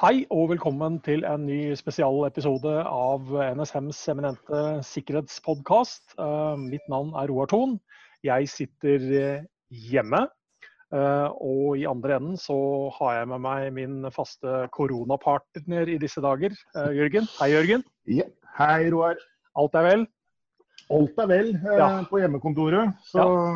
Hei og velkommen til en ny spesialepisode av NSMs eminente sikkerhetspodkast. Uh, mitt navn er Roar Thon. Jeg sitter eh, hjemme. Uh, og i andre enden så har jeg med meg min faste koronapartner i disse dager, Jørgen. Hei, Jørgen. Ja. Hei, Roar. Alt er vel? Alt er vel ja. på hjemmekontoret. Så ja.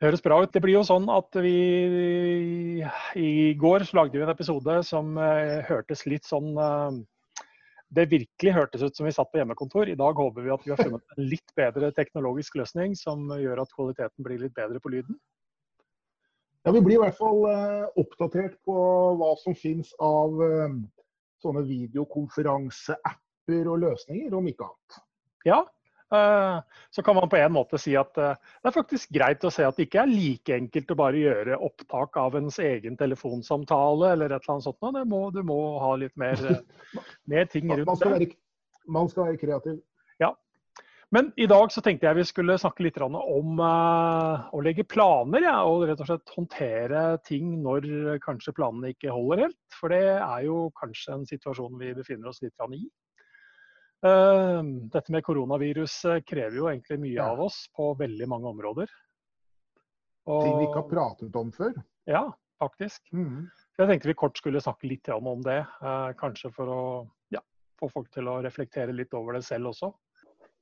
Høres bra ut. Det blir jo sånn at vi I går så lagde vi en episode som uh, hørtes litt sånn uh, Det virkelig hørtes ut som vi satt på hjemmekontor. I dag håper vi at vi har funnet en litt bedre teknologisk løsning som gjør at kvaliteten blir litt bedre på lyden. Ja, Vi blir i hvert fall uh, oppdatert på hva som finnes av sånne videokonferanseapper og løsninger, om ikke annet. Ja, Eh, så kan man på en måte si at eh, det er faktisk greit å se at det ikke er like enkelt å bare gjøre opptak av ens egen telefonsamtale eller et eller annet sånt. Det må, du må ha litt mer, eh, mer ting rundt man skal, være, man skal være kreativ. Ja. Men i dag så tenkte jeg vi skulle snakke litt om å legge planer. Ja, og rett og slett håndtere ting når kanskje planene ikke holder helt. For det er jo kanskje en situasjon vi befinner oss litt i. Ehm, dette med koronavirus krever jo egentlig mye av oss på veldig mange områder. Og, Ting vi ikke har pratet om før? Ja, faktisk. Mm. Jeg tenkte vi kort skulle snakke litt om det. Eh, kanskje for å ja, få folk til å reflektere litt over det selv også.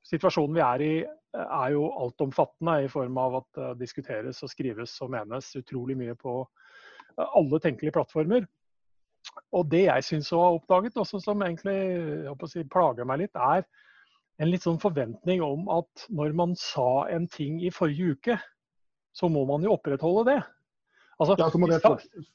Situasjonen vi er i er jo altomfattende i form av at det diskuteres og skrives og menes utrolig mye på alle tenkelige plattformer. Og det jeg syns å ha oppdaget, også som egentlig si, plager meg litt, er en litt sånn forventning om at når man sa en ting i forrige uke, så må man jo opprettholde det. Altså, ja, så må, det fortsatt,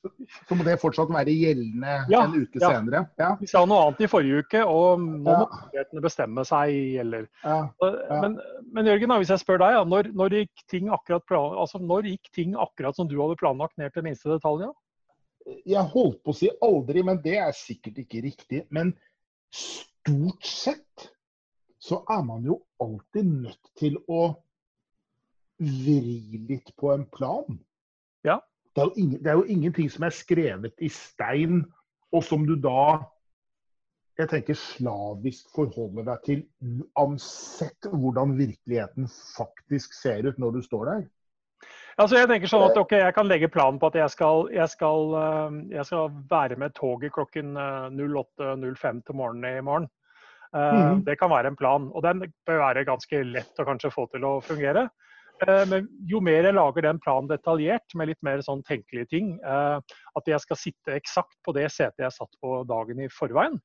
så må, det fortsatt, være gjeldende ja, en uke ja. senere? Ja. Vi sa noe annet i forrige uke, og nå må myndighetene bestemme seg, eller men, men, Jørgen, hvis jeg spør deg, når, når, gikk ting akkurat, altså, når gikk ting akkurat som du hadde planlagt ned til minste detalj? Ja? Jeg holdt på å si aldri, men det er sikkert ikke riktig. Men stort sett så er man jo alltid nødt til å vri litt på en plan. Ja. Det er, ingen, det er jo ingenting som er skrevet i stein, og som du da jeg tenker slavisk forholder deg til uansett hvordan virkeligheten faktisk ser ut når du står der. Altså jeg tenker sånn at okay, jeg kan legge planen på at jeg skal, jeg skal, eh, jeg skal være med toget klokken 08.05 eh, til morgenen i morgen. Mm. Det kan være en plan, og den bør være ganske lett å kanskje få til å fungere. Men jo mer jeg lager den planen detaljert, med litt mer sånn tenkelige ting, at jeg skal sitte eksakt på det setet jeg satt på dagen i forveien,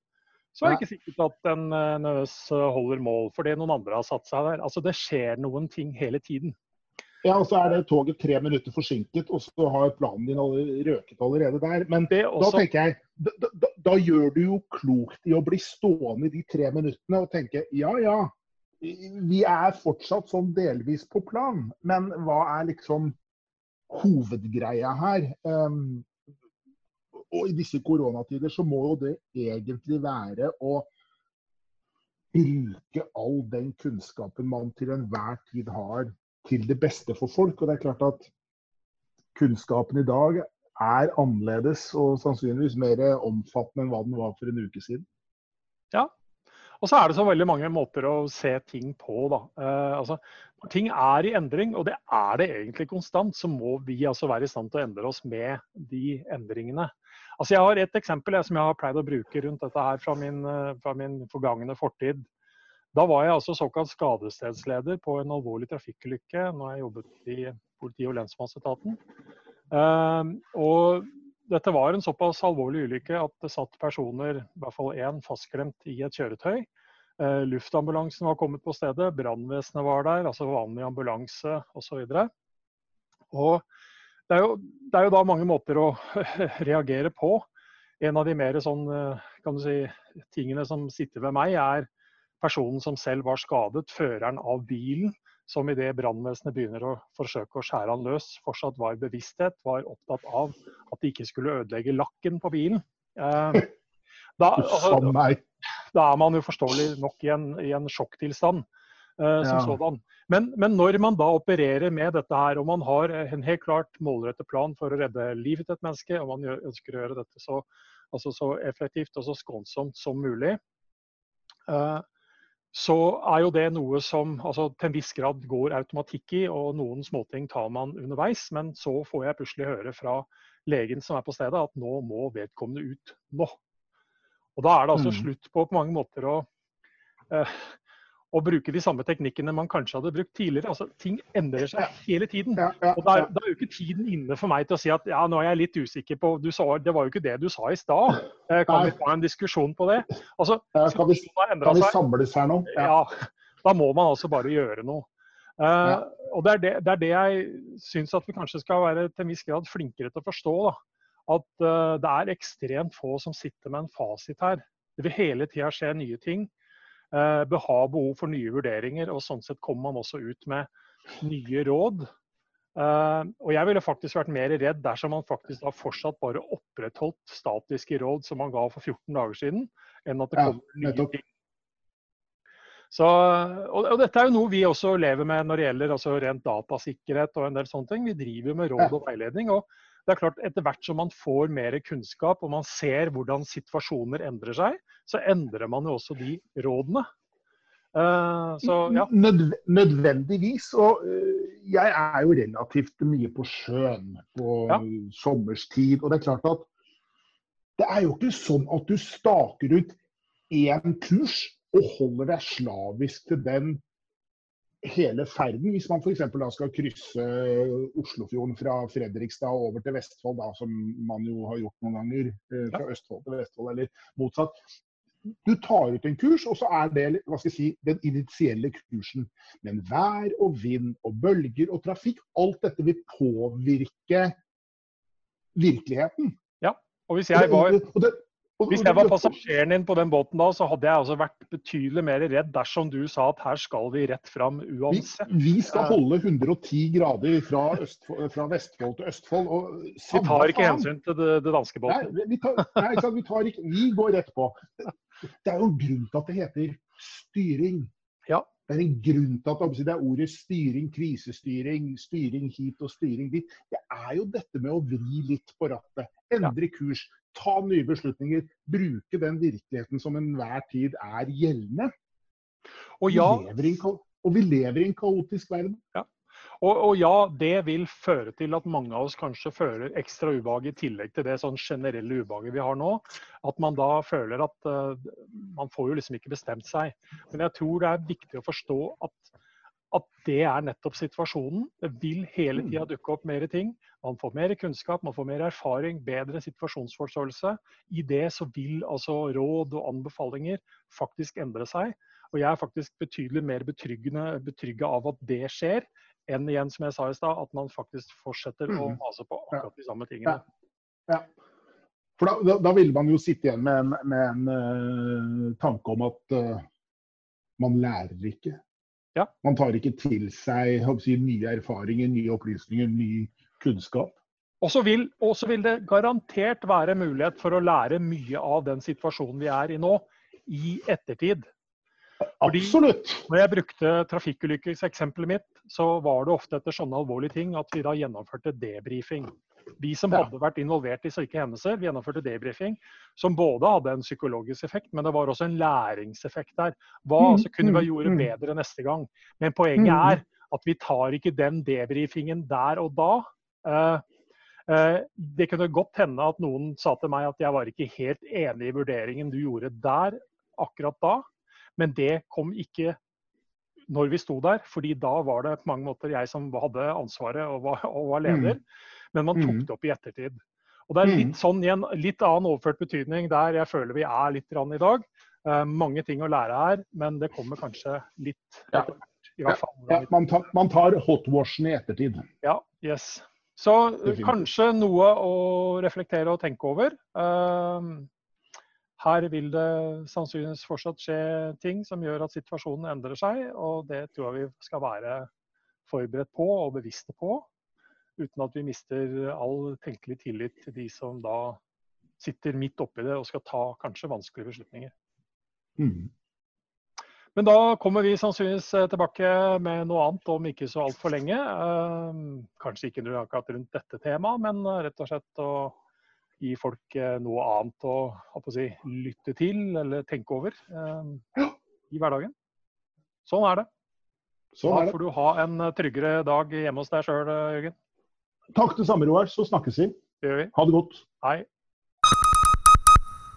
så er det ikke sikkert at den nødvendigvis holder mål fordi noen andre har satt seg der. Altså Det skjer noen ting hele tiden. Ja, og så er det toget tre minutter forsinket, og så har planen din røket allerede der. Men også... da tenker jeg, da, da, da, gjør du jo klokt i å bli stående i de tre minuttene og tenke ja ja, vi er fortsatt sånn delvis på plan, men hva er liksom hovedgreia her? Um, og i disse koronatider så må jo det egentlig være å bruke all den kunnskapen man til enhver tid har til det beste for folk. Og det er klart at kunnskapen i dag er annerledes og sannsynligvis mer omfattende enn hva den var for en uke siden. Ja, og så er det så veldig mange måter å se ting på. da. Eh, altså, ting er i endring, og det er det egentlig konstant, så må vi altså være i stand til å endre oss med de endringene. Altså, Jeg har et eksempel jeg, som jeg har pleid å bruke rundt dette her fra min, eh, fra min forgangne fortid. Da var jeg altså såkalt skadestedsleder på en alvorlig trafikkulykke når jeg jobbet i politi- og lensmannsetaten. Ehm, og dette var en såpass alvorlig ulykke at det satt personer, i hvert fall én, fastklemt i et kjøretøy. Eh, luftambulansen var kommet på stedet, brannvesenet var der, altså vanlig ambulanse osv. Det er, jo, det er jo da mange måter å reagere på. En av de mer sånn, eh, si, tingene som sitter ved meg, er personen som selv var skadet, føreren av bilen, som idet brannvesenet begynner å forsøke å skjære han løs, fortsatt var i bevissthet, var opptatt av at de ikke skulle ødelegge lakken på bilen. Eh, da, altså, da, er man jo forståelig nok i en, i en sjokktilstand. Eh, som ja. sådan. Men, men, når man da opererer med dette her, og man har en helt klart målrettet plan for å redde livet til et menneske, og man gjør, ønsker å gjøre dette så, altså så effektivt og så skånsomt som mulig, uh, så er jo det noe som altså, til en viss grad går automatikk i, og noen småting tar man underveis. Men så får jeg plutselig høre fra legen som er på stedet at nå må vedkommende ut nå. Og Da er det altså mm. slutt på på mange måter å eh, å bruke de samme teknikkene man kanskje hadde brukt tidligere. Altså, ting endrer seg hele tiden. Og da er, jo ikke tiden inne for meg til å si at ja, nå er jeg litt usikker på sa, Det var jo ikke det du sa i stad. Eh, kan vi ta en diskusjon på det? Altså, kan, vi, kan vi samles her nå? Ja. Da må man altså bare gjøre noe. Uh, og det er det, det er det, jeg syns at vi kanskje skal være til en viss grad flinkere til å forstå. Da. At uh, det er ekstremt få som sitter med en fasit her. Det vil hele tida skje nye ting. Eh, bør ha behov for nye vurderinger. og Sånn sett kommer man også ut med nye råd. Uh, og jeg ville faktisk vært mer redd dersom man faktisk da fortsatt bare opprettholdt statiske råd som man ga for 14 dager siden, enn at det kommer ja, nye ting. Så, og, og, Dette er jo noe vi også lever med når det gjelder altså rent datasikkerhet og en del sånne ting. Vi driver med råd og veiledning. og det er klart Etter hvert som man får mer kunnskap og man ser hvordan situasjoner endrer seg, så endrer man jo også de rådene. Uh, så, ja. Nødvendigvis. Og uh, jeg er jo relativt mye på sjøen på ja. sommerstid. Og det er klart at det er jo ikke sånn at du staker ut én kurs og holder deg slavisk til den hele ferden. Hvis man f.eks. skal krysse Oslofjorden fra Fredrikstad over til Vestfold, da, som man jo har gjort noen ganger, fra fra Østfold til Vestfold, eller motsatt. Du tar ut en kurs, og så er det hva skal jeg si, den initielle kursen. Men vær og vind og bølger og trafikk, alt dette vil påvirke virkeligheten. Ja, og hvis jeg var... Og det, hvis jeg var passasjeren din på den båten da, så hadde jeg altså vært betydelig mer redd dersom du sa at her skal vi rett fram uansett. Vi, vi skal holde 110 grader fra, Østfold, fra Vestfold til Østfold. Og vi tar ikke hensyn til det, det danske båten? Nei, vi, tar, nei vi, tar ikke, vi går rett på. Det er jo en grunn til at det heter styring. Ja. Det er en grunn til at det er ordet styring, krisestyring, styring hit og styring dit. Det er jo dette med å vri litt på rattet. Endre kurs ta nye beslutninger, bruke den virkeligheten som enhver tid er gjeldende. Og, ja, vi en, og vi lever i en kaotisk verden. Ja. Og, og, ja, det vil føre til at mange av oss kanskje føler ekstra ubehag i tillegg til det sånn generelle ubehaget vi har nå. At man da føler at uh, man får jo liksom ikke bestemt seg. Men jeg tror det er viktig å forstå at at det er nettopp situasjonen. Det vil hele tida mm. dukke opp mer ting. Man får mer kunnskap, man får mer erfaring, bedre situasjonsforståelse. I det så vil altså råd og anbefalinger faktisk endre seg. Og jeg er faktisk betydelig mer betrygga av at det skjer, enn igjen, som jeg sa i stad, at man faktisk fortsetter å mm. mase på akkurat de samme tingene. Ja. Ja. For da, da, da, vil man jo sitte igjen med en, med en uh, tanke om at uh, man lærer ikke. Ja. Man tar ikke til seg si, nye erfaringer, nye opplysninger, ny kunnskap. Og så vil, vil, det garantert være mulighet for å lære mye av den situasjonen vi er i nå, i ettertid. Fordi Absolutt. Når jeg brukte trafikkulykkeksempelet mitt, så var det ofte etter sånne alvorlige ting at vi da gjennomførte debrifing. Vi som hadde vært involvert i slike hendelser, vi gjennomførte debrifing som både hadde en psykologisk effekt, men det var også en læringseffekt der. Hva mm, altså, kunne vi ha gjøre mm. bedre neste gang? Men poenget er at vi tar ikke den debrifingen der og da. Uh, uh, det kunne godt hende at noen sa til meg at jeg var ikke helt enig i vurderingen du gjorde der akkurat da, men det kom ikke når vi sto der, fordi da var det på mange måter jeg som hadde ansvaret og var, og var leder. Mm men man tok mm. det opp i ettertid. Og Det er litt mm. sånn i en litt annen overført betydning der jeg føler vi er litt i dag. Uh, mange ting å lære her, men det kommer kanskje litt ja. i hvert fall. Ja, man, tar, man tar hotwashen i ettertid. Ja, yes. Så uh, kanskje noe å reflektere og tenke over. Uh, her vil det sannsynligvis fortsatt skje ting som gjør at situasjonen endrer seg, og det tror jeg vi skal være forberedt på og bevisste på uten at vi mister all tenkelig tillit til de som da sitter midt oppi det og skal ta kanskje vanskelige beslutninger. Mm. Men da kommer vi sannsynligvis tilbake med noe annet om ikke så altfor lenge. Kanskje ikke akkurat rundt dette temaet, men rett og slett å gi folk noe annet å, å si, lytte til eller tenke over i hverdagen. Sånn er det. Sånn er det. Da får du ha en tryggere dag hjemme hos deg sjøl, Jørgen. Takk det samme, Roar. Så snakkes vi. Det gjør vi. Ha det godt. Hei.